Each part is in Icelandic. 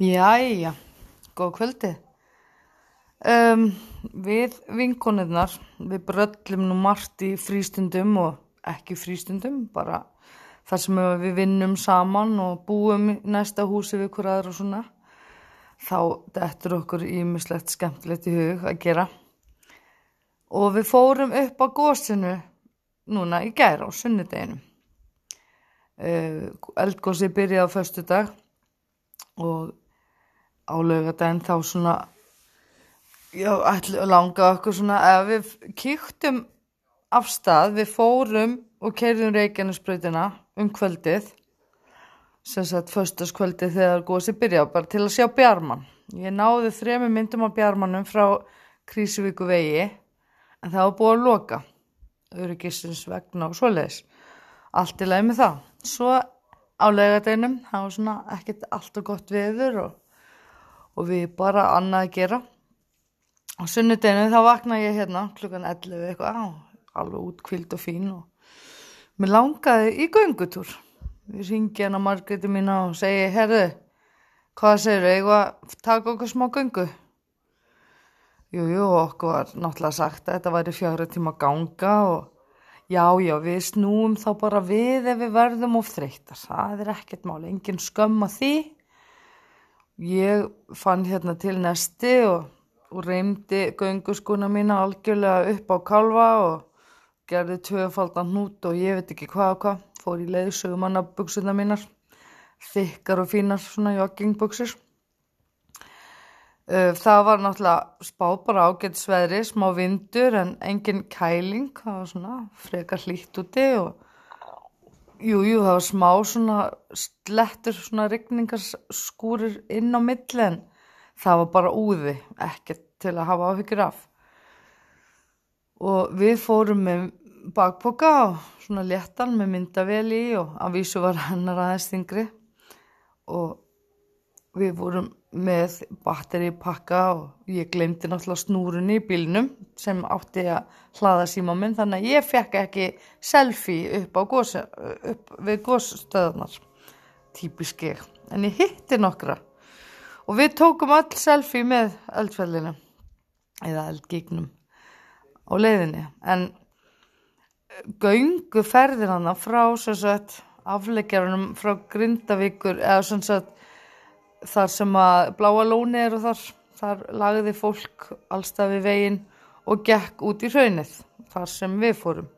Jæja, góð kvöldi. Um, við vinkonirnar, við bröllum nú margt í frístundum og ekki frístundum, bara þar sem við vinnum saman og búum næsta húsi við hver aðra og svona. Þá dettur okkur ímislegt skemmtilegt í hug að gera. Og við fórum upp á gósinu núna í gær á sunnudeginu. Uh, eldgósi byrjaði á föstu dag og á laugadaginn þá svona já, ætli langa okkur svona ef við kíktum af stað, við fórum og keirðum Reykjanesbrautina um kvöldið sem sagt föstaskvöldið þegar gósi byrjaði bara til að sjá Bjarmann. Ég náði þremi myndum á Bjarmannum frá Krísuvíku vegi en það var búið að loka öryggisins vegna og svoleiðis. Allt í leið með það. Svo á laugadeginum það var svona ekkert allt og gott viður og, og við bara annað að gera á sunnudeginu þá vakna ég hérna klukkan 11 eitthvað alveg útkvild og fín og mér langaði í göngutúr við ringi hérna margæti mína og segi herðu, hvað segir þau eitthvað, taka okkur smá göngu jújú, jú, okkur var náttúrulega sagt að þetta væri fjára tíma ganga og Já, já, við snúum þá bara við ef við verðum of þreytar. Það er ekkert máli, engin skömm að því. Ég fann hérna til nesti og, og reymdi gönguskuna mína algjörlega upp á kalva og gerði tvöfaldan hnút og ég veit ekki hvað og hvað. Fór í leiðsögumanna buksuna mínar, þykkar og fínar svona joggingbuksur. Það var náttúrulega spáð bara ágætt sveðri, smá vindur en engin kæling, það var svona frekar hlýtt úti og jújú jú, það var smá svona slettur svona rigningarskúrir inn á milli en það var bara úði, ekkert til að hafa áhyggjur af. Og við fórum með bakboka og svona léttan með myndavel í og að vísu var hennar aðeins þingri og við vorum með batteri pakka og ég glemdi náttúrulega snúrunni í bílnum sem átti að hlaða síma minn þannig að ég fekk ekki selfie upp, gos, upp við gósstöðunar típisk ég. En ég hitti nokkra. Og við tókum all selfie með eldfellinu eða eldgígnum á leiðinni. En göngu ferðir hana frá afleggjarunum frá Grindavíkur eða svona sagt þar sem að bláa lóni er og þar, þar lagði fólk allstað við veginn og gekk út í raunnið þar sem við fórum.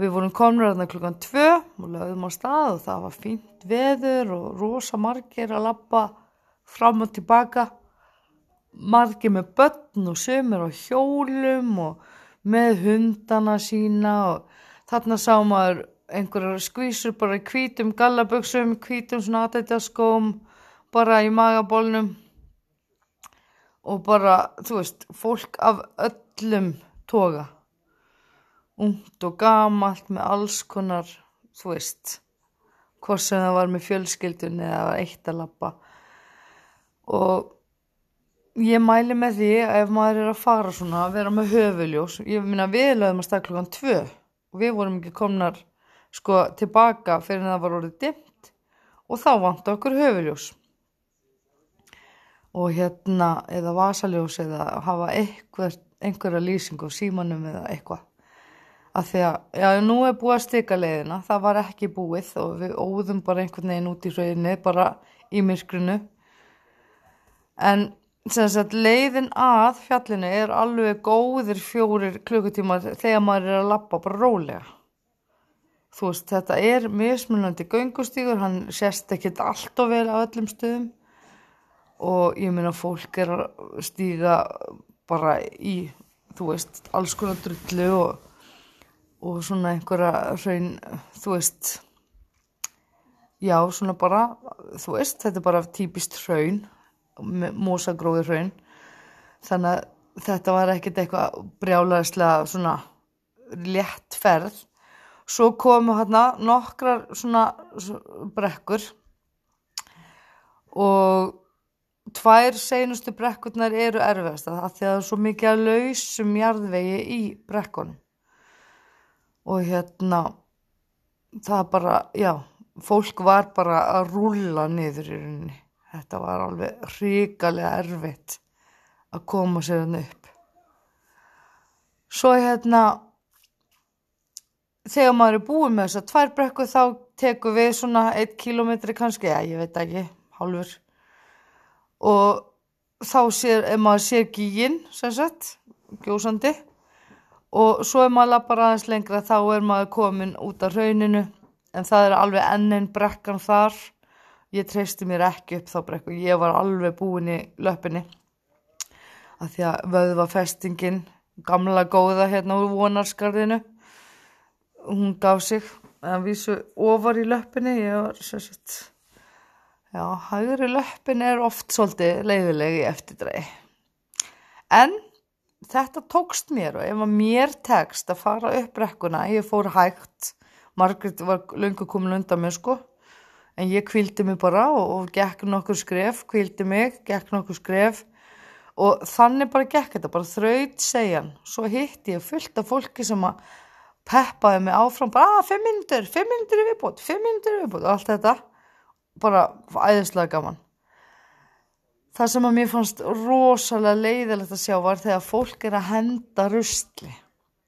Við vorum komnur aðna klukkan tvö og lögðum á stað og það var fínt veður og rosa margir að lappa fram og tilbaka. Margir með börn og sömur og hjólum og með hundana sína og þarna sá maður einhverjar skvísur bara í kvítum gallaböksum, kvítum svona aðeitjaskóm bara í magabólnum og bara, þú veist, fólk af öllum toga. Ungt og gamalt með alls konar, þú veist hvort sem það var með fjölskyldun eða eitt að lappa og ég mæli með því að ef maður er að fara svona að vera með höfuljós ég minna við lögum að stað klokkan tvö og við vorum ekki komnar sko tilbaka fyrir að það var orðið dimmt og þá vant okkur höfuljós og hérna eða vasaljós eða hafa einhver, einhverja lýsing á símanum eða eitthvað. Að því að, já, nú er búið að stika leiðina það var ekki búið og við óðum bara einhvern veginn út í rauninni bara í myrkrinu. En sem sagt leiðin að fjallinu er alveg góðir fjórir klukkutíma þegar maður er að lappa bara rólega. Þú veist þetta er mismunandi göngustíkur hann sérst ekkit allt og vel á öllum stöðum og ég meina fólk er að stíga bara í, þú veist, alls konar drullu og, og svona einhverja hraun, þú veist, já, svona bara, þú veist, þetta er bara típist hraun, mósagróði hraun, þannig að þetta var ekkert eitthvað brjálaðislega svona létt ferð. Svo komu hérna nokkrar svona brekkur og tvær seinustu brekkurnar eru erfiðast að því að það er svo mikið að lausum jarðvegi í brekkunum. Og hérna það bara, já fólk var bara að rúla niður í rauninni. Þetta var alveg ríkalega erfitt að koma sér hann upp. Svo hérna þegar maður er búin með þess að tvær brekku þá tekum við svona 1 kilometri kannski, ja, ég veit ekki, hálfur og þá sér, ef maður sér gígin sem sagt, gjósandi og svo ef maður lappar aðeins lengra þá er maður komin út af rauninu en það er alveg ennin brekkan þar. Ég treysti mér ekki upp þá brekku ég var alveg búin í löppinni. Að því að vöðvafestingin gamla góða hérna úr vonarskarðinu hún gaf sig. Að vísu ofar í löppinni ég var sérstætt já, hægri löppin er oft svolítið leiðilegi eftirdræði en þetta tókst mér og ef að mér tekst að fara upp brekkuna ég fór hægt Margrit var lungu komin undan mér sko. En ég kvildi mig bara og, og gekk nokkur skref, kvildi mig gekk nokkur skref. Og þannig bara gekk þetta, bara þraut segjan svo hitti ég fullt af fólki sem að peppaði mig áfram bara að ah, fimm myndir, fimm myndir er viðbútt fimm myndir er viðbútt og allt þetta bara æðislega gaman. Það sem að mér fannst rosalega leiðilegt að sjá var þegar fólk er að henda rustli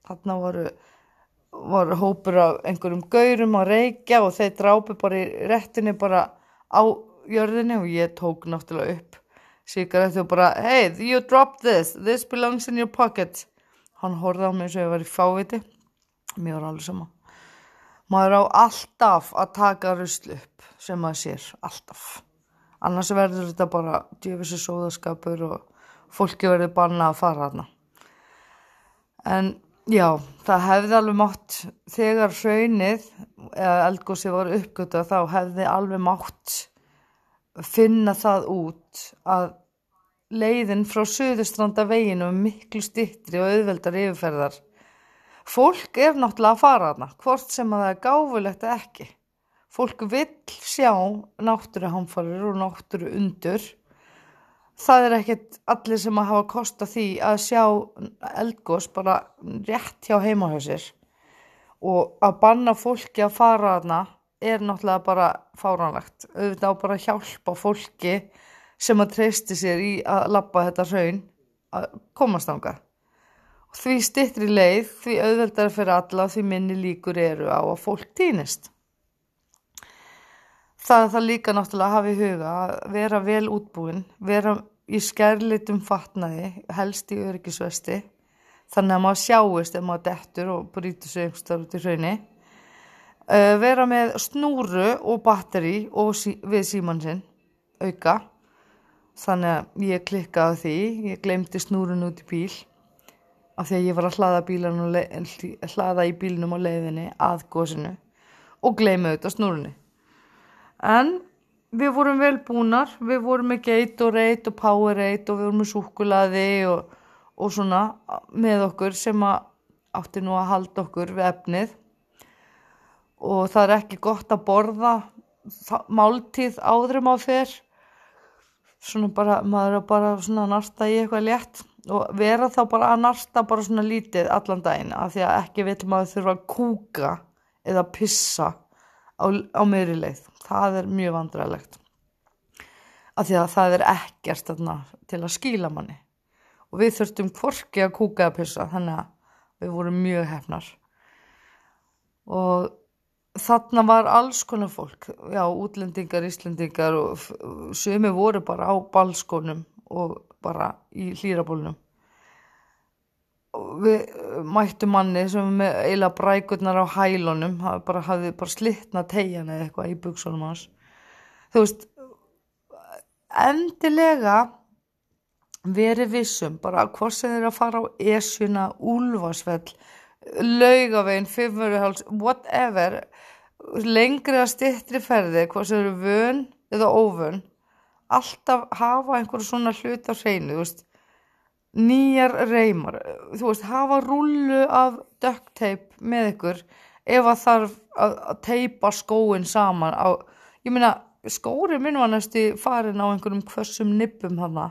þarna voru voru hópur af einhverjum gaurum að reykja og þeir drápi bara í réttinni bara á jörðinni og ég tók náttúrulega upp síkaret og bara hey you dropped this, this belongs in your pocket. Hann horfði á mig eins og ég var í fáviti. Mér var alveg sama maður á alltaf að taka ruslu upp sem maður sér, alltaf. Annars verður þetta bara djöfisir sóðaskapur og fólki verður banna að fara þarna. En já það hefði alveg mátt þegar hraunið eða eldgósi var uppgötu þá hefði alveg mátt finna það út að leiðin frá söðustranda veginu miklu stittri og auðveldar yfirferðar Fólk er náttúrulega að fara þarna, hvort sem að það er gáfulegt eða ekki. Fólk vil sjá náttúruhamfarir og náttúru undur. Það er ekkert allir sem að hafa kosta því að sjá eldgós bara rétt hjá heimahjósir. Og að banna fólki að fara þarna er náttúrulega bara fáranlegt. Auðvitað á bara að hjálpa fólki sem að treysti sér í að lappa þetta raun að komast ánga. Því stittri leið, því auðveldar fyrir alla því minni líkur eru á að fólk týnist. Það er það líka náttúrulega að hafa í huga að vera vel útbúin, vera í skærlitum fatnaði, helst í öryggisvesti, þannig að maður sjáist ef maður dettur og brítur sig einhverstað út í hraunni. Uh, vera með snúru og batteri og sí, við síman sinn, auka, þannig að ég klikkaði því, ég glemdi snúrun út í bíl af því að ég var að hlaða, hlaða í bílinum á leiðinni að góðsinu og gleyma auðvitað snúrunni. En við vorum vel búnar, við vorum með Gatorade og Powerade og við vorum með súkulaði og, og svona með okkur sem átti nú að halda okkur við efnið. Og það er ekki gott að borða máltíð áðurum á fyrr svona bara, maður er bara svona narta í eitthvað létt og vera þá bara að narta bara svona lítið allan daginn af því að ekki vil maður þurfa að kúka eða pissa á, á meðri leið. Það er mjög vandræðilegt af því að það er ekkert þarna, til að skýla manni. Og við þurftum hvorki að kúka eða pissa þannig að við vorum mjög hefnar og þarna var alls konar fólk já, útlendingar, íslendingar og sömi voru bara á balskónum og bara í hlýrabólunum við mættum manni sem með eiginlega brækurnar á hælunum bara hafði bara slittna tegjan eða eitthvað í buksunum hans. Þú veist endilega verið vissum bara hvort sem þeir að fara á esjuna, úlfarsfell laugavegin, fimmurhals whatever lengri að stittri ferði hvort sem þeir eru vön eða óvön alltaf hafa einhverju svona hlut á hreinu, þú veist. Nýjar reymar, þú veist hafa rullu af duct tape með ykkur ef að þarf að, að teipa skóin saman á, ég meina skóri minn var næstu farin á einhverjum hversum nippum hana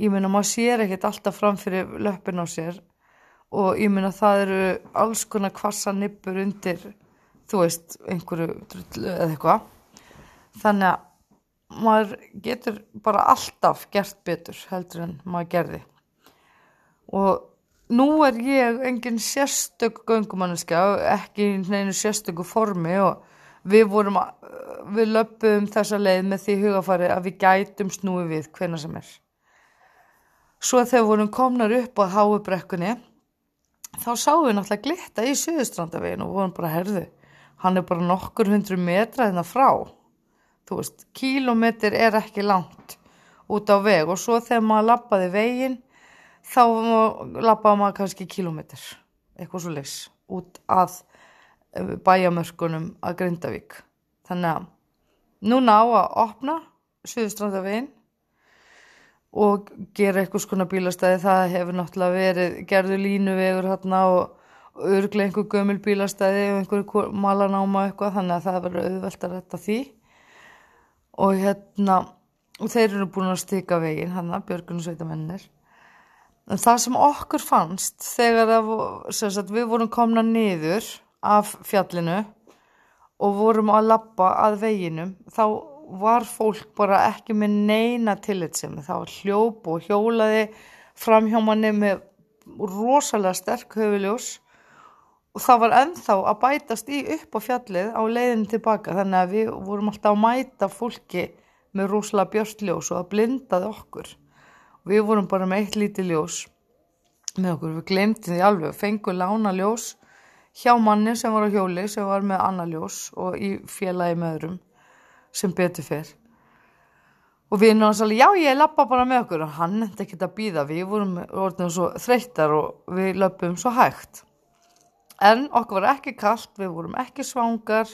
ég meina maður sér ekkert alltaf framfyrir löppin á sér og ég meina það eru alls konar kvassa nippur undir þú veist einhverju drullu eða eitthvað. Þannig að maður getur bara alltaf gert betur heldur en maður gerði. Og nú er ég engin sérstök göngumanniska ekki neinu sérstöku formi og við vorum við löpum þessa leið með því hugafari að við gætum snúi við hvena sem er. Svo þegar vorum komnar upp á háubrekkunni þá sáum við náttúrulega glitta í Suðustrandavegin og vorum bara herðu hann er bara nokkur hundru metra þarna frá þú veist, kílometr er ekki langt út á veg og svo þegar maður lappaði vegin þá lappaði maður kannski kílometr eitthvað svo leys út að eh, bæjamörkunum að Grindavík. Þannig að núna á að opna Suðustrandavegin og gera eitthvað skona bílastæði. Það hefur náttúrulega verið gerðu línuvegur hérna og örglega einhver gömul bílastæði og einhverju malanáma eitthvað þannig að það verður auðvelt að retta því og hérna og þeir eru búin að stika veginn hann að Björgun og Sveitamennir en það sem okkur fannst þegar að, sagt, við vorum komna niður af fjallinu og vorum að lappa að veginum þá var fólk bara ekki með neina tillitsemi það var hljóp og hjólaði fram hjá manni með rosalega sterk höfuljós og það var enþá að bætast í upp á fjallið á leiðin tilbaka þannig að við vorum alltaf að mæta fólki með rúslega björnljós og að blindaði okkur. Við vorum bara með eitt lítið ljós með okkur, við glemtum því alveg. Fengum lána ljós hjá manni sem var á hjóli sem var með annar ljós og í félagi með öðrum sem betur fyrr og við erum alveg, já ég lappa bara með okkur. Og hann eftir ekki að býða, við vorum orðin svo þreyttar og við löpum svo hægt en okkur var ekki kallt, við vorum ekki svangar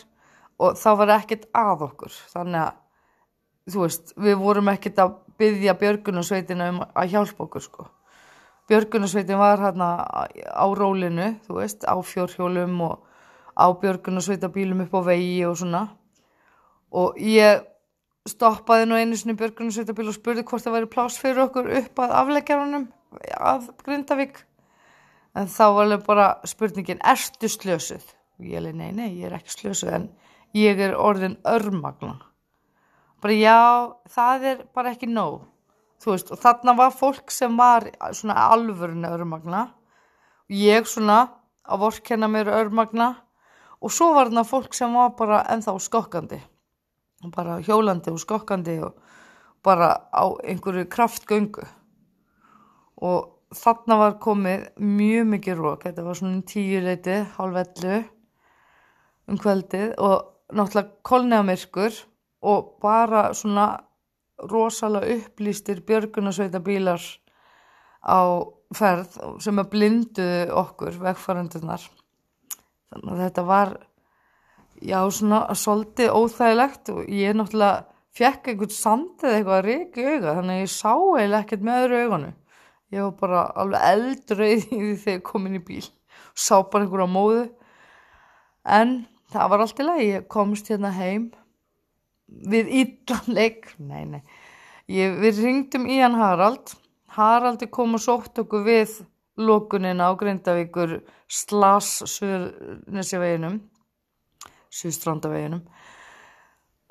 og þá var ekkert að okkur. Þannig að þú veist, við vorum ekkert að byggja Björgunarsveitina um að hjálpa okkur sko. Björgunarsveitin var hérna á rólinu þú veist, á fjórhjólum og á Björgunarsveitabílum upp á vegi og svona. Og ég stoppaði nú einu sinni Björgunarsveitabíl og spurði hvort það væri plás fyrir okkur upp að afleggjarunum að Grindavík en þá var alveg bara spurningin erstu slösuð? Og ég leiði nei, nei, ég er ekki slösuð en ég er orðin örmagna bara já, það er bara ekki nóg. Þú veist, og þarna var fólk sem var svona alvörinu örmagna. Og ég svona að vorkenna mér örmagna. Og svo var þarna fólk sem var bara ennþá skokkandi. Bara hjólandi og skokkandi og bara á einhverju kraftgöngu. Og þarna var komið mjög mikið rók, þetta var svona tíu leiti, hálf ellu um kvöldið og náttúrulega kolnegamirkur og bara svona rosalega upplýstir björgunarsveita bílar á ferð sem að blinduðu okkur vegfærandunar þannig að þetta var já svona svolítið óþægilegt og ég náttúrulega fekk einhvern sand eða eitthvað að reyki auga þannig að ég sá eiginlega ekkert með öðru auganu ég var bara alveg eldröið í því þegar ég kom inn í bíl. Og sá bara einhverja móðu. En það var allt í lagi. Ég komst hérna heim við ítlanleik nei, nei. Ég, við ringdum í hann Harald. Haraldi kom og sótt okkur við lókunina á Grindavíkur slas Suðurnesjaveginum Suðstrandaveginum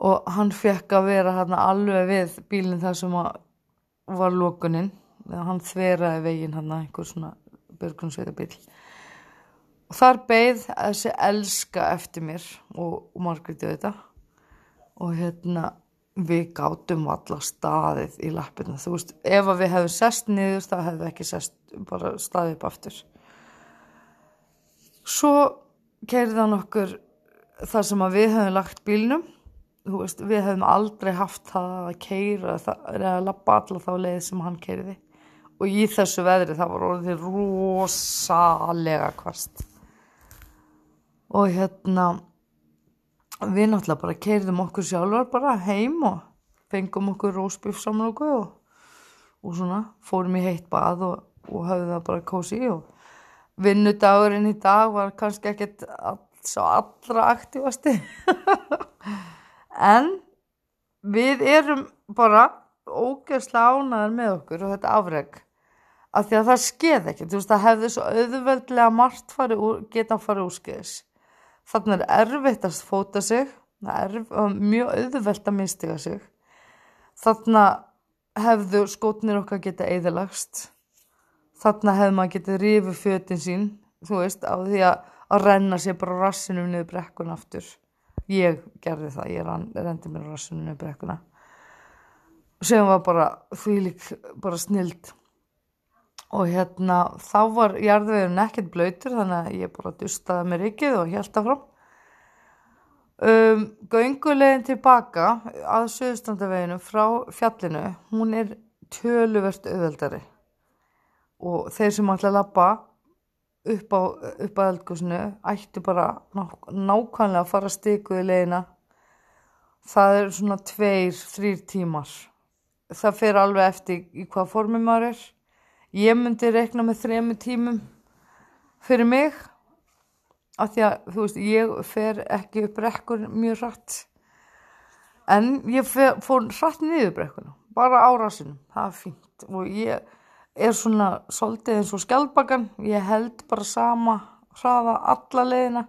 og hann fekk að vera hérna alveg við bílinn þar sem var lókuninn hann þveraði veginn hann að einhver svona börgunsveitabill og þar beigð þessi elska eftir mér og, og Margréti þetta og hérna við gátum alla staðið í lappina þú veist, ef við hefum sest niður þá hefum við ekki sest bara staðið upp aftur. Svo keirðan okkur þar sem að við hefum lagt bílnum. Veist, við hefum aldrei haft það að keira eða að lappa alla þá leið sem hann keiriði og í þessu veðri það var orðið rosalega kvast og hérna við náttúrulega bara keirðum okkur sjálfur bara heim og fengum okkur rósbjörn saman okkur og, og svona fórum í heitt bað og, og höfðum það bara kósi og vinnudagurinn í dag var kannski ekkert á allra aktivasti. En við erum bara ógeðslega ánaðar með okkur og þetta afreg að því að það skeð ekki, þú veist það hefði svo auðveldlega margt fari úr, geta fara úr skeiðis þannig er erfitt að fóta sig. Er mjög auðveld að mistiga sig. Þarna hefðu skótnir okkar geta eðalagst þarna hefðu maður getið rifið fötin sín þú veist á því að, að renna sér bara rassinum niður brekkun aftur. Ég gerði það, ég rendi mér rassinum niður brekkuna. Sem var bara því lík bara snild og hérna þá var jarðvegurinn ekkert blöytur þannig að ég bara dustaði mér ykkið og held af frá um, göngulegin tilbaka að söðustandaveginu frá fjallinu hún er töluvert auðveldari. Og þeir sem ætla að lappa upp á, upp á eldgóðsunu ættu bara ná, nákvæmlega að fara stikuði leina það er svona tveir, þrýr tímar. Það fer alveg eftir í hvað formi maður er ég myndi rekna með þremu tímum fyrir mig af því að þú veist ég fer ekki upp rekkur mjög rætt en ég fer, fór rætt niður brekkuna bara á rasunum, það er fínt. Og ég er svona svolítið eins og skjálpagan ég held bara sama hraða alla leðina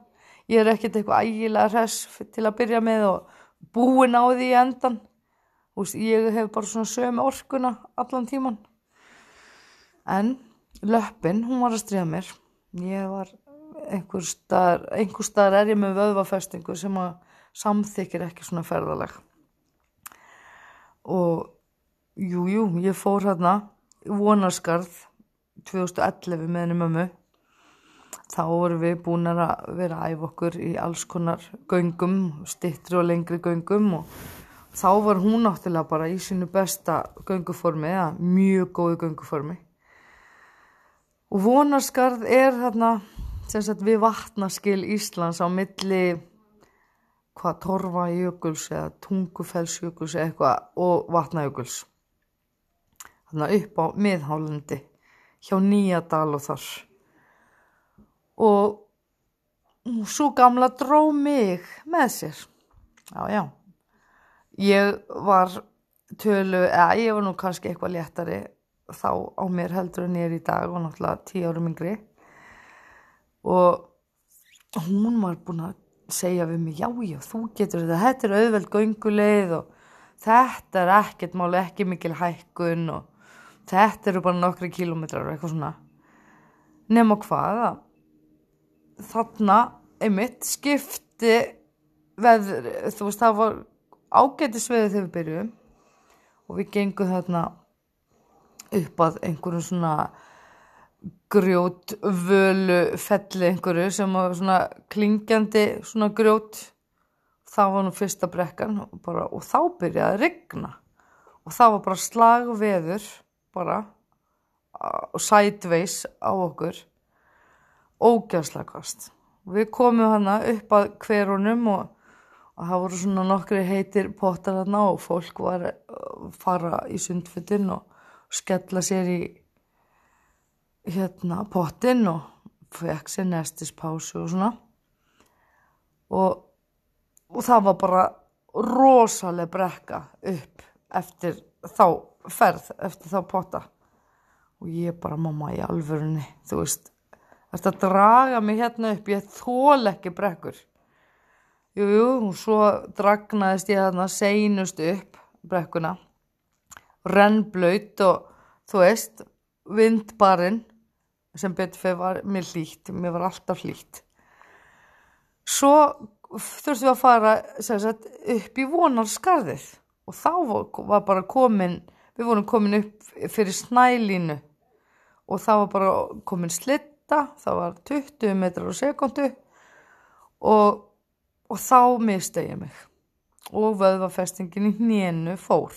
ég er ekkert eitthvað ægilega res til að byrja með og búin á því endan Úst, ég hef bara svona sömu orkuna allan tíman en löppin, hún var að stríða mér. Ég var einhver staðar, einhver staðar er ég með vöðvafestingu sem að samþykir ekki svona ferðaleg og jújú, jú, ég fór hérna vonarskarð 2011 með henni mömmu. Þá vorum við búin að vera að æfa okkur í alls konar göngum, stittri og lengri göngum og þá var hún náttúrulega bara í sínu besta gönguformi, eða mjög góðu gönguformi og vonarskarð er þarna sem sagt við vatnaskil Íslands á milli hvað torfa jökuls eða tungufellsjökuls eða eitthvað og vatnajökuls. Þarna upp á miðhálandi hjá Nýjadal og þar. Og svo gamla dró mig með sér. Já já. Ég var tölu, eða ég var nú kannski eitthvað léttari þá á mér heldur en ég er í dag og náttúrulega tíu árum yngri. Og hún var búin að segja við mig já já þú getur þetta, þetta er auðveld gönguleið og þetta er ekkert máli ekki mikil hækkun og þetta eru bara nokkri kílometrar og eitthvað svona. Nema hvaða þarna einmitt skipti veður, þú veist það var ágættisveið þegar við byrjuðum og við gengum þarna upp að einhverjum svona grjót völu felli einhverju sem var svona klingjandi svona grjót. Það var nú fyrsta brekkan og, bara, og þá byrjaði að regna og það var bara slagveður bara og sætveis á okkur. Ógæðslega kost við komum hana upp að hverunum og, og það voru svona nokkri heitir pottar hana og fólk var að fara í sundfuttin og skella sér í hérna pottin og fekk sér nestispásu og svona. Og, og það var bara rosalega brekka upp eftir þá ferð eftir þá potta. Og ég bara mamma í alvörunni þú veist þetta draga mig hérna upp? Ég þól ekki brekkur. Jújú jú, og svo dragnaðist ég þarna seinust upp brekkuna rennblöyt og þú veist vindbarinn sem betur fyrir var mér hlýtt mér var alltaf hlýtt svo þurftum við að fara sagt, upp í vonarskarðið og þá var bara komin við vorum komin upp fyrir snælínu og það var bara komin slitta, það var 20 metrar á sekundu og, og þá mista ég mig og vöðvafestingin í hnénu fór.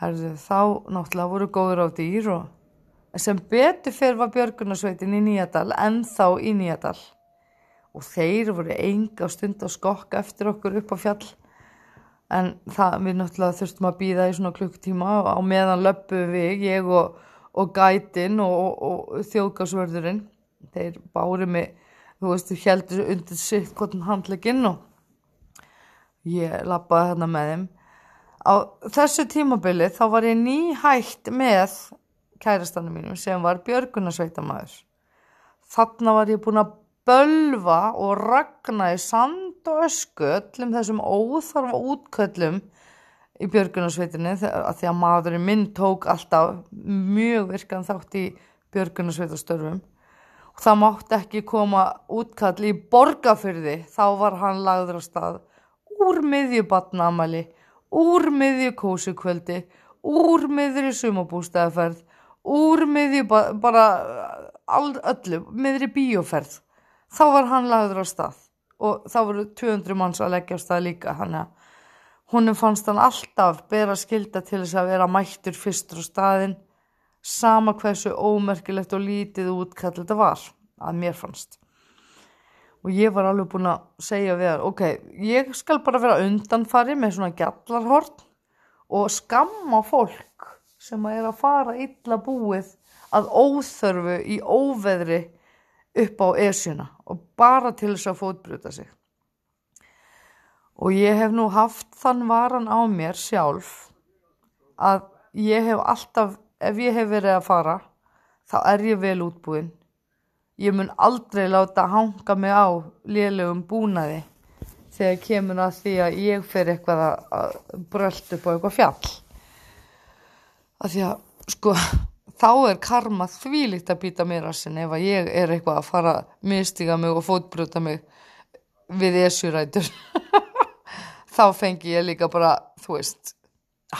Herðu, þá náttúrulega voru góður á dýr og sem betur fyrir var Björgunarsveitin í Nýjadal en þá í Nýjadal. Og þeir voru enga stund að skokka eftir okkur upp á fjall. En það við náttúrulega þurftum að býða í svona klukkutíma á meðan löppu við, ég og, og gætin og, og, og þjóðgásvörðurinn þeir bári mig þú veist, heldur undir sitt hvort handleginn og ég lappaði hérna með þeim á þessu tímabili þá var ég nýhægt með kærastanum mínum sem var Björgunarsveitamæður þarna var ég búin að bölva og ragna í sand og ösku öllum þessum óþarfa útköllum í björgunarsveitinni að því að maðurinn minn tók alltaf mjög virkan þátt í björgunarsveitastörfum og það mátti ekki koma útkall í borgafyrði þá var hann lagður á stað úr miðjubatnamali úr miðjukósukvöldi úr miðri sumabústæðaferð úr miðju bara all, öllu, miðri bíóferð þá var hann lagður á stað og þá voru 200 manns að leggja á stað líka hann að Húnum fannst hann alltaf bera skilda til þess að vera mættur fyrstur á staðin, sama hversu ómerkilegt og lítið útkall þetta var, að mér fannst. Og ég var alveg búin að segja við hann, ok, ég skal bara vera undanfari með svona gjallarhort og skamma fólk sem að er að fara illa búið að óþörfu í óveðri upp á esjuna og bara til þess að fótbruta sig. Og ég hef nú haft þann varan á mér sjálf að ég hef alltaf, ef ég hef verið að fara þá er ég vel útbúinn ég mun aldrei láta hanga mig á liðlegum búnaði þegar kemur að því að ég fer eitthvað að brölda upp á eitthvað fjall að því að sko þá er karma þvílikt að býta mér að sinni ef að ég er eitthvað að fara mistiga mig og fótbröta mig við esjurætur þá fengi ég líka bara, þú veist,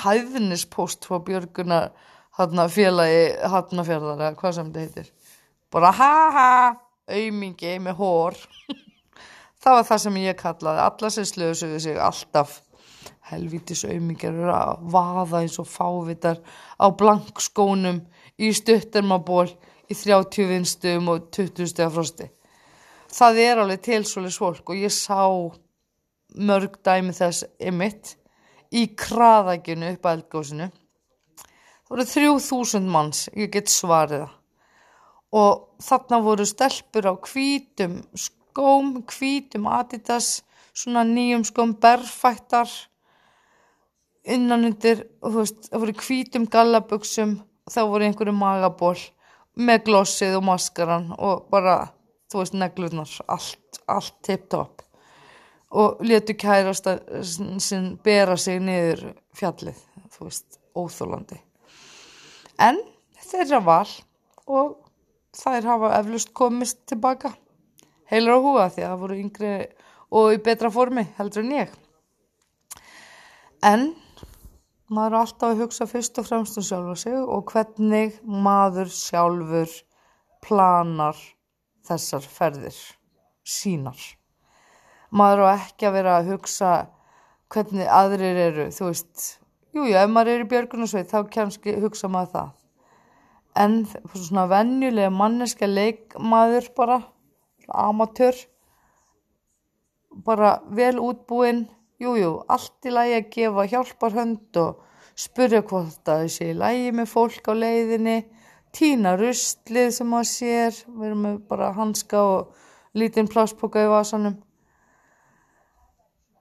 hæðnispost frá Björguna hann félagi Hafnafjörðar eða hvað sem þetta heitir. Bara ha ha, aumingi með hór. það var það sem ég kallaði. Alla sem slösuðu sig alltaf helvítis aumingar eru að vaða eins og fávitar á blankskónum í stuttermaból í 30 vinstum og 20 steg frosti. Það er alveg tilsvölu svolk og ég sá mörg dæmi þess ymitt í kraðækjunu upp að eldgóðsinu. Það voru þrjú þúsund manns, ég get svariða. Og þarna voru stelpur á hvítum skóm, hvítum adidas, svona nýjum skóm, berfættar, innanundir, það voru hvítum gallaböksum, þá voru einhverju magaból með glossið og maskaran og bara, þú veist, neglurnar, allt, allt tipptopp og letu kærast sem bera sig niður fjallið, þú veist, óþólandi. En þeirra val og þær hafa eflust komist tilbaka heilur á húa því að það voru yngri og í betra formi heldur en ég. En maður er alltaf að hugsa fyrst og fremst um sjálfa sig og hvernig maður sjálfur planar þessar ferðir sínar maður á ekki að vera að hugsa hvernig aðrir eru, þú veist, jújú, ef maður er í björgunarsveit þá kannski hugsa maður það. En svona venjulega manneska leikmaður bara, amatör, bara vel útbúinn, jújú, allt í lagi að gefa hjálparhönd og spurja hvort það sé í lagi með fólk á leiðinni, tína rustlið sem maður sér, við erum með bara hanska og lítinn pláspoka í vasanum.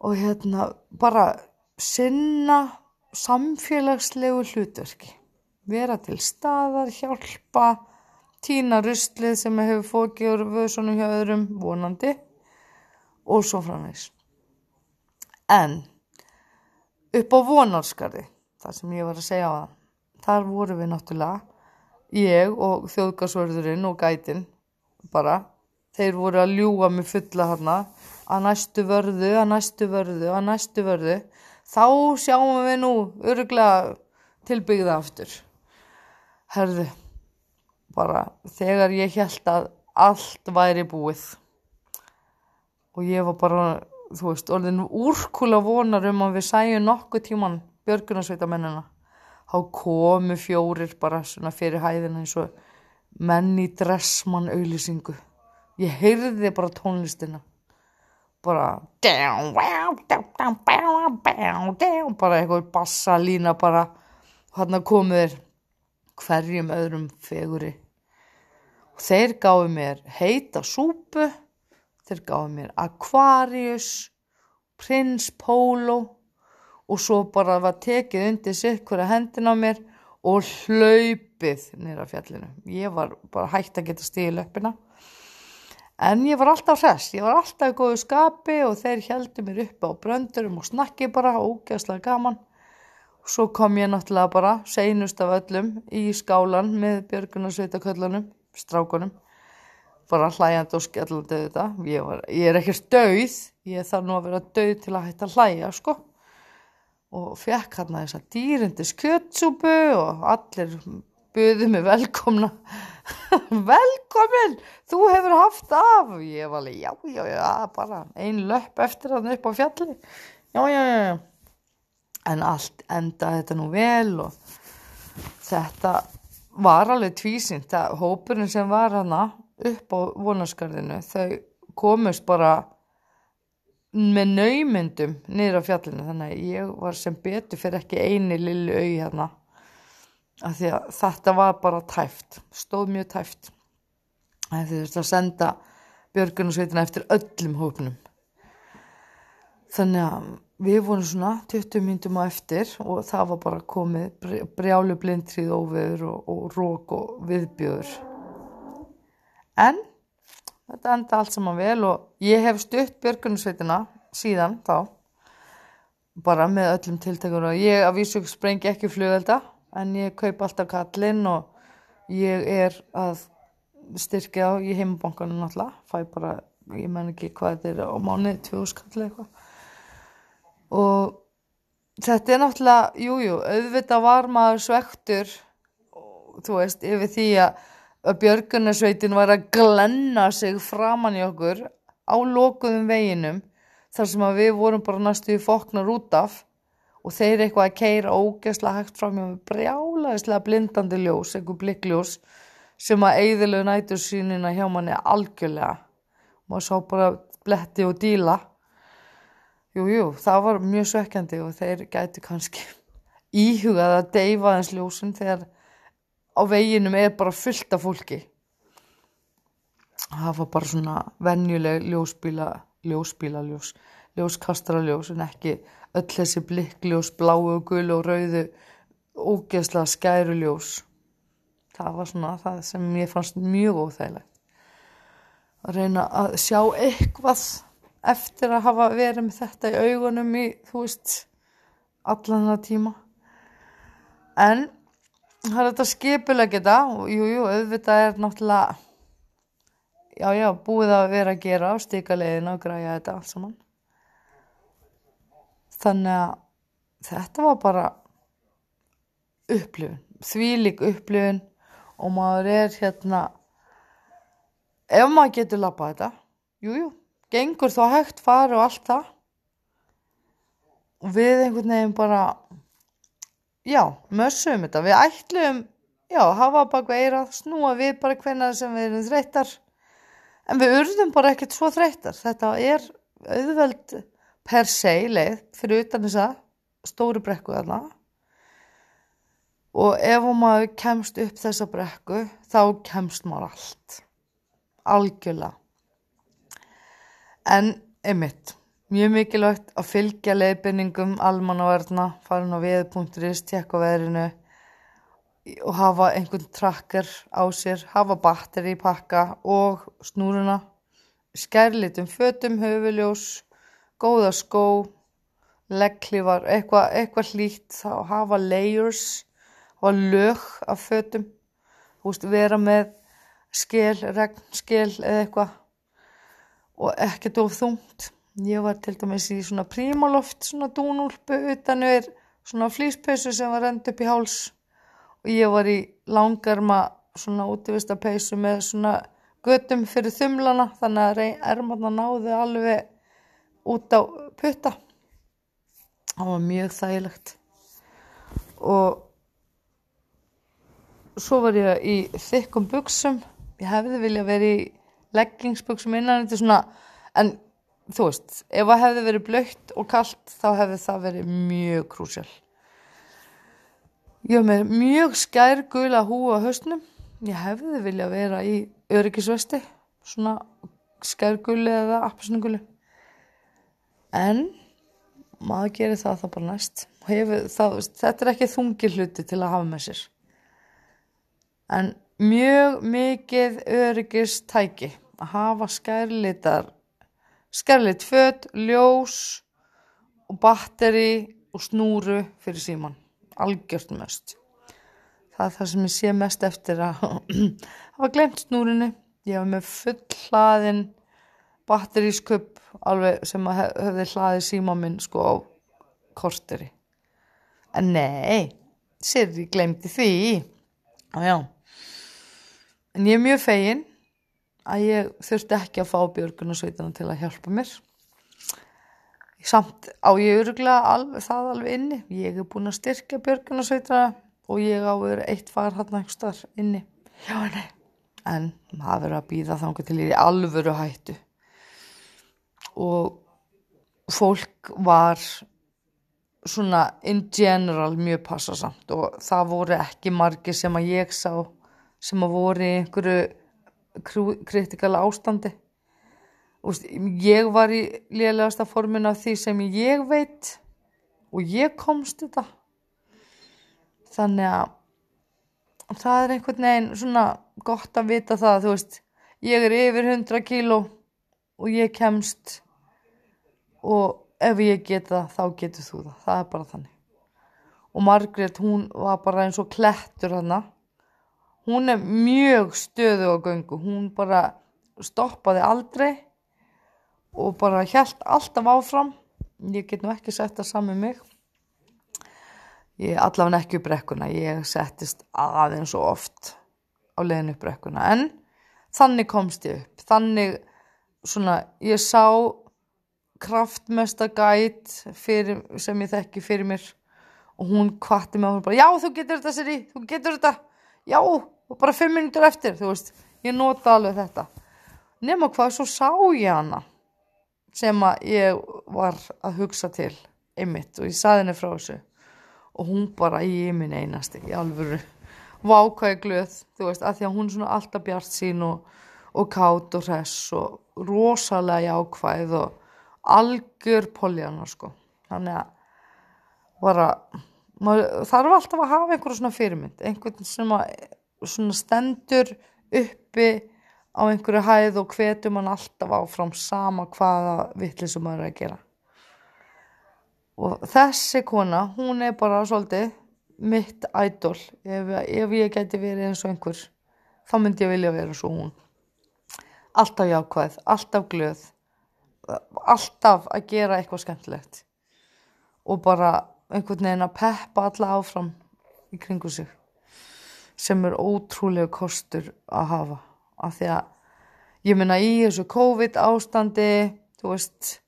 Og hérna bara sinna samfélagslegu hlutverki vera til staðar, hjálpa týna ruslið sem hefur fókið úr vöðsónu hjá öðrum vonandi og svo framvegs en upp á vonarskarði það sem ég var að segja á það þar voru við náttúrulega ég og þjóðgarsvörðurinn og gætin bara þeir voru að ljúa mig fulla hana að næstu vörðu, að næstu vörðu, að næstu vörðu, þá sjáum við nú öruglega tilbyggða aftur. Herðu, bara þegar ég held að allt væri búið og ég var bara, þú veist, orðin úrkula vonar um að við sæjum nokkuð tíman björgunarsveita mennina. Há komu fjórir bara svona fyrir hæðina eins og menn í dressmann auðlýsingu. Ég heyrði bara tónlistina bara bara eitthvað bassalína bara hann komur hverjum öðrum feguri og þeir gáði mér heita súpu þeir gáði mér Aquarius Prins Polo og svo bara var tekið undir sitt hverja hendin á mér og hlaupið nýra fjallinu. Ég var bara hægt að geta stíði löppina. En ég var alltaf hress, ég var alltaf í góðu skapi og þeir heldu mér upp á bröndurum og snakki bara, ógæðslega gaman. Svo kom ég náttúrulega bara seinust af öllum í skálan með björgunarsveitaköllunum, strákunum. Bara hlæjandi og skellandi þetta ég, var, ég er ekkert döið ég þarf nú að vera döið til að hætta að hlæja sko. Og fekk hérna þess að dýrindi skjötsúpu og allir buðið mig velkomna. Velkomin! Þú hefur haft af. Ég var alveg já já já bara ein löpp eftir hann upp á fjalli já já já en allt endaði þetta nú vel og þetta var alveg tvísint það hópurinn sem var hana upp á vonaskarðinu þau komust bara með naumyndum niður á fjallinu þannig að ég var sem betur fyrir ekki eini lillu auði hérna af því að þetta var bara tæft stóð mjög tæft. Það þurfti að senda björgunarsveitina eftir öllum hópnum. Þannig að við vorum svona 20 myndum á eftir og það var bara komið brjálu blindrið óveður og, og rók og viðbjöður en þetta enda allt saman vel og ég hef stutt björgunarsveitina síðan þá bara með öllum tiltekur og ég að vísu sprengi ekki flugvelda en ég kaup alltaf kallinn og ég er að styrkja á í heimabankanum náttúrulega fæ bara, ég menn ekki hvað þetta er á mánu, tvjóðskall eitthvað og þetta er náttúrulega, jújú jú, auðvitað var maður svektur og þú veist, yfir því að björgunarsveitin var að glenna sig framann í okkur á lokuðum veginum þar sem að við vorum bara næstu í foknar út af og þeir eitthvað að keira ógesla hægt fram með brjálaðislega blindandi ljós, eitthvað blikkljós sem að eigðilegu nætur sínina hjá manni algjörlega. Maður sá bara bletti og díla jújú, jú, það var mjög sökkjandi og þeir gæti kannski íhugað að deyfa þess ljósun þegar á veginum er bara fullt af fólki. Það var bara svona venjuleg ljósbíla ljósbíla ljós ljóskastara ljós en ekki öll þessi blikkljós, bláu og gulu og rauðu ógeðslega skæru ljós. Það var svona það sem ég fannst mjög óþægilegt. Að reyna að sjá eitthvað eftir að hafa verið með þetta í augunum í þú veist allan það tíma. En það er þetta skipuleg geta og jújú, jú, auðvitað er náttúrulega já, já, búið að vera að gera á stíkalegin og græja þetta allt saman. Þannig að þetta var bara upplifun þvílik upplifun og maður er hérna ef maður getur lappað þetta jújú, jú, gengur þá hægt fara og allt það. Og við einhvern veginn bara já, mössum þetta, við ætlum já, hafa baka eira, snúa við bara hvenna sem við erum þreyttar. En við urðum bara ekkert svo þreyttar. Þetta er auðveld per se leið fyrir utan þessa stóru brekku þarna. Og ef maður kemst upp þessa brekku þá kemst maður allt. Algjörlega en einmitt Mjög mikilvægt að fylgja leiðbyningum almannavarna, fara inn á veð.is, tjekka veðrinu og hafa einhvern trakkar á sér, hafa batteri í pakka og snúruna, skærlitum fötum, höfuljós, góða skó, legglífar, eitthvað eitthva hlýtt, hafa layers, hafa lög af fötum, vera með skil, regnskil eða eitthvað og ekkert of þungt. Ég var til dæmis í svona prímaloft, svona dúnúlpu utan er svona flýspeysu sem var rend upp í háls og ég var í langarma svona útivista peysu með svona götum fyrir þumlana þannig að ermarna náði alveg út á putta. Það var mjög þægilegt og svo var ég í þykkum buksum, ég hefði vilja verið í leggingsbuksum innan þetta svona en þú veist, ef það hefði verið blöytt og kallt þá hefði það verið mjög krúsjál. Ég hef með mjög skær gula húa höstnum ég hefði vilja vera í öryggisvesti svona skær guli eða appisnuguli en maður gerir það þá bara næst. Hefur, það, þetta er ekki þungi hluti til að hafa með sér. En mjög mikið öryggistæki. að hafa skærlitar skerleitt föt, ljós og batteri og snúru fyrir síman. algjört mest það er það sem ég sé mest eftir að hafa glemt snúrinu ég var með full hlaðin batterískupp alveg sem að hef- hefði hlaðið síma minn sko á korteri. En nei Sirri glemdi því. Já já. En ég er mjög fegin að ég þurfti ekki að fá björgunarsveitana til að hjálpa mér. Samt á ég öruglega alveg, það alveg inni. Ég er búin að styrkja björgunarsveitana og ég á vera eitt far hann einhvers þar inni. Já nei. En maður verður að býða þangar til ég í alvöru hættu. Og fólk var svona in general mjög passasamt og það voru ekki margir sem að ég sá sem að voru einhverju kritikala ástandi. Ég var í lélegasta formin af því sem ég veit og ég komst þetta þannig að það er einhvern veginn svona gott að vita það þú veist, ég er yfir 100 kíló og ég kemst og ef ég get það þá getur þú það, það er bara þannig. Og Margrét hún var bara eins og klettur hana hún er mjög stöðu á göngu. Hún bara stoppaði aldrei og bara hjælt alltaf áfram. Ég get nú ekki sett það saman mig. Ég allavega ekki upp brekkuna. Ég settist aðeins og oft á leiðin upp brekkuna. En þannig komst ég upp. Þannig svona ég sá kraftmesta gæt sem ég þekki fyrir mér. Og hún kvatti mig og hún bara já þú getur þetta Siri, þú getur þetta já og bara fimm minnur eftir þú veist, ég nota alveg þetta. Nema hvað svo sá ég hana sem að ég var að hugsa til einmitt og ég saði henni frá þessu. Og hún bara í minn einasti í alvöru. Vákvæði glöð þú veist að því að hún svona alltaf bjart sín og, og kátt og hress og rosalega jákvæð og algjör poljana sko. Þannig að bara maður þarf alltaf að hafa einhverja svona fyrirmynd einhvern sem svona stendur uppi á einhverju hæð og hvetur mann alltaf áfram sama hvaða vittli sem maður er að gera. Og þessi kona hún er bara svolítið mitt ædol ef, ef ég geti verið eins og einhver þá myndi ég vilja vera svo hún. Alltaf jákvæð, alltaf glöð alltaf að gera eitthvað skemmtilegt. Og bara einhvern veginn að peppa alla áfram í kringu sig sem er ótrúlega kostur að hafa. Af því að ég meina í þessu COVID ástandi veist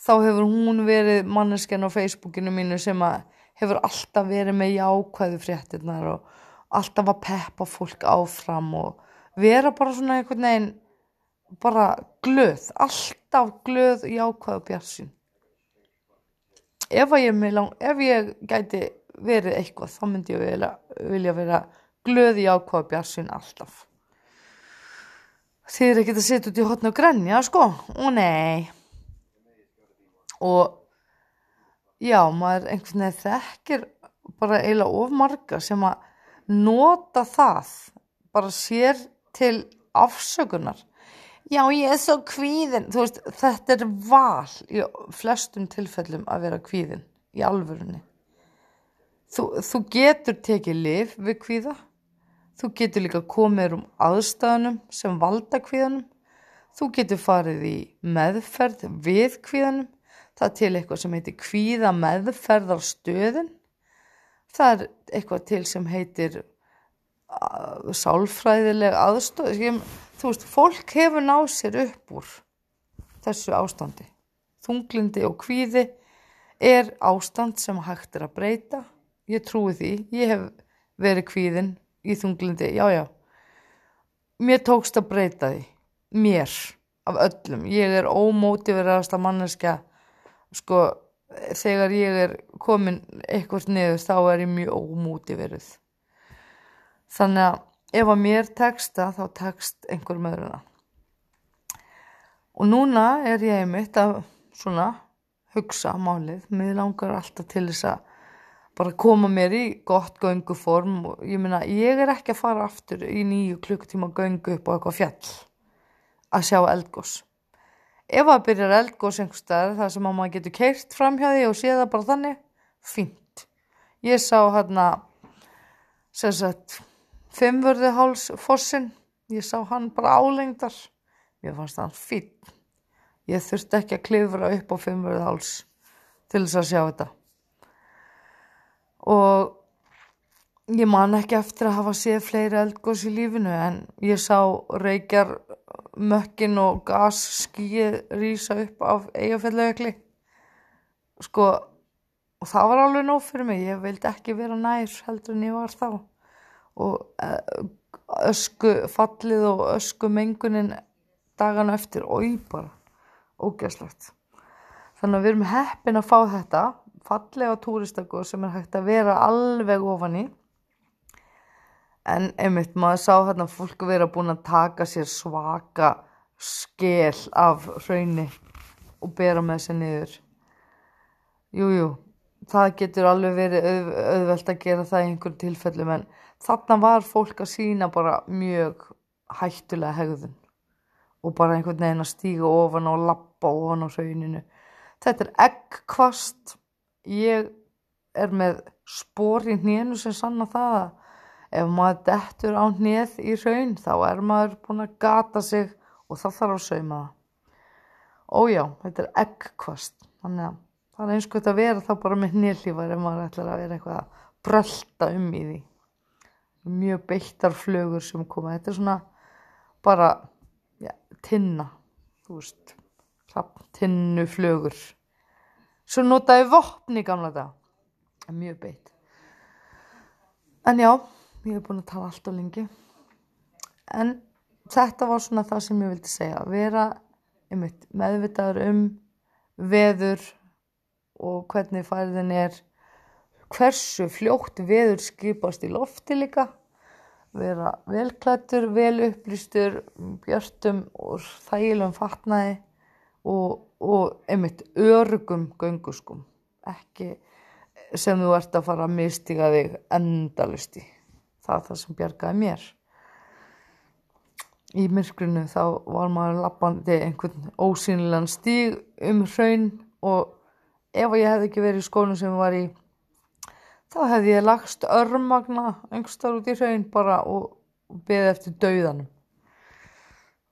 þá hefur hún verið manneskjan á Facebookinu mínu sem hefur alltaf verið með jákvæðu fréttinnar og alltaf að peppa fólk áfram og vera bara svona einhvern veginn bara glöð, alltaf glöð jákvæðu bjarsinn ef ég lang, ef ég gæti verið eitthvað þá myndi ég vilja, vilja vera glöð jákvæðu bjarsinn alltaf. Þið er ekki að setja út í hotna og grenja sko, og nei. Og já, maður einhvern veginn þekkir bara eiginlega of marga sem að nota það bara sér til afsökunar já, ég er svo kvíðin. Þú veist, þetta er val í flestum tilfellum að vera kvíðin í alvörunni. Þú, þú getur tekið lif við kvíða. Þú getur líka komið um aðstæðunum sem valda kvíðanum þú getur farið í meðferð við kvíðanum það er til eitthvað sem heitir kvíða meðferðarstöðin það er eitthvað til sem heitir uh, sálfræðileg aðstöð ég, þú veist, fólk hefur náð sér upp úr þessu ástandi. Þunglindi og kvíði er ástand sem hægt er að breyta. Ég trúi því, ég hef verið kvíðin í þunglindi, já já. Mér tókst að breyta því. Mér, af öllum. Ég er ómótiveraðasta manneskja. Sko, þegar ég er komin eitthvað niður þá er ég mjög ómótiverið þannig að ef að mér teksta þá tekst einhver meðruna og núna er ég einmitt að svona hugsa málið, mér langar alltaf til þess að bara koma mér í gott gönguform og ég meina ég er ekki að fara aftur í nýju klukktíma göngu upp á eitthvað fjall að sjá eldgós ef það byrjar eldgós einhver staðar þar sem að maður getur keirt fram hjá því og sé það bara þannig fínt, ég sá hérna sem sagt fimmvörðuháls fossin ég sá hann bara álengdar. Mér fannst hann fín ég þurfti ekki að klifra upp á fimmvörðuháls til þess að sjá þetta. Og ég man ekki eftir að hafa séð fleiri eldgós í lífinu en ég sá reykjar mökkin og gas skíið rýsa upp af eigafellauðekli sko og það var alveg nóg fyrir mig. Ég vildi ekki vera nær heldur en ég var þá og eh, ösku fallið og ösku mengunin dagan eftir. Og ég bara ógæslegt þannig að við erum heppin að fá þetta fallega túristakur sem er hægt að vera alveg ofan í. En einmitt maður sá hérna fólk vera búin að taka sér svaka skel af hraunni og bera með sér niður. Jújú jú, það getur alveg verið auð, auðvelt að gera það í einhverjum tilfellum en þarna var fólk að sína bara mjög hættulega hegðun og bara einhvern veginn að stíga ofan og lappa ofan á hrauninu. Þetta er eggkvast. Ég er með spór í hnénu sem sanna það að ef maður dettur á hnéð í raun þá er maður búin að gata sig og það þarf að sauma það. Ójá, þetta er eggkvast. Þannig að það er eins og þetta að vera þá bara með hnélífar ef maður ætlar að vera eitthvað að brölda um í því mjög beittar flögur sem koma. Þetta er svona bara ja, tinna þú veist tinnu flögur. Svo notaði vopni gamla þetta mjög beitt. En já ég hef búin að tala allt og lengi. En þetta var svona það sem ég vildi segja. Vera einmitt, meðvitaður um veður og hvernig færðin er hversu fljótt veður skipast í lofti líka. Vera velklættur, vel upplýstur björnum og þægilegum fatnaði og, og einmitt örugum gönguskum. Ekki sem þú ert að fara að mistiga þig endalusti það það sem bjargaði mér. Í myrkrinu þá var maður lappandi einhvern ósýnilegan stíg um hraun og ef ég hefði ekki verið í skónu sem var í þá hefði ég lagst örmagna einhverstað út í hraun bara og beði eftir dauðanum.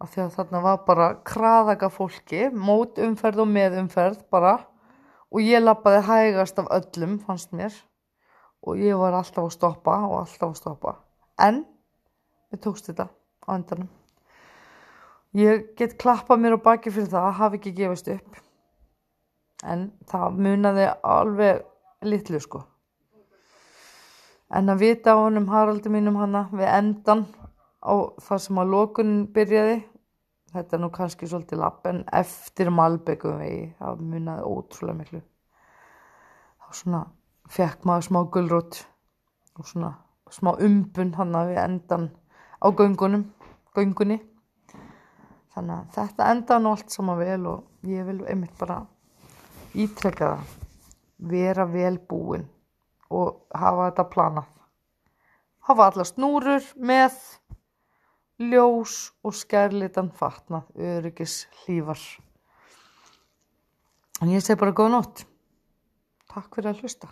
Af því að þarna var bara kraðaga fólki mót umferð og með umferð bara. Og ég lappaði hægast af öllum fannst mér. Og ég var alltaf að stoppa og alltaf að stoppa. En við tókst þetta á endanum. Ég get klappað mér á baki fyrir það að hafa ekki gefist upp. En það munaði alveg litlu sko en að vita á honum Haraldi mínum hana við endan á það sem að lókunin byrjaði. Þetta er nú kannski svolítið lapp en eftir Malbegum vegi það munaði ótrúlega miklu. Þá svona fekk maður smá gullrótt og svona smá umbun hann að við endan á göngunum, göngunni. Þannig að þetta enda nú allt saman vel og ég vil einmitt bara ítrekka það vera vel búin og hafa þetta planað. Hafa alla snúrur með ljós og skærlitan fatnað öryggis hlýfar en ég segi bara góða nótt. Takk fyrir að hlusta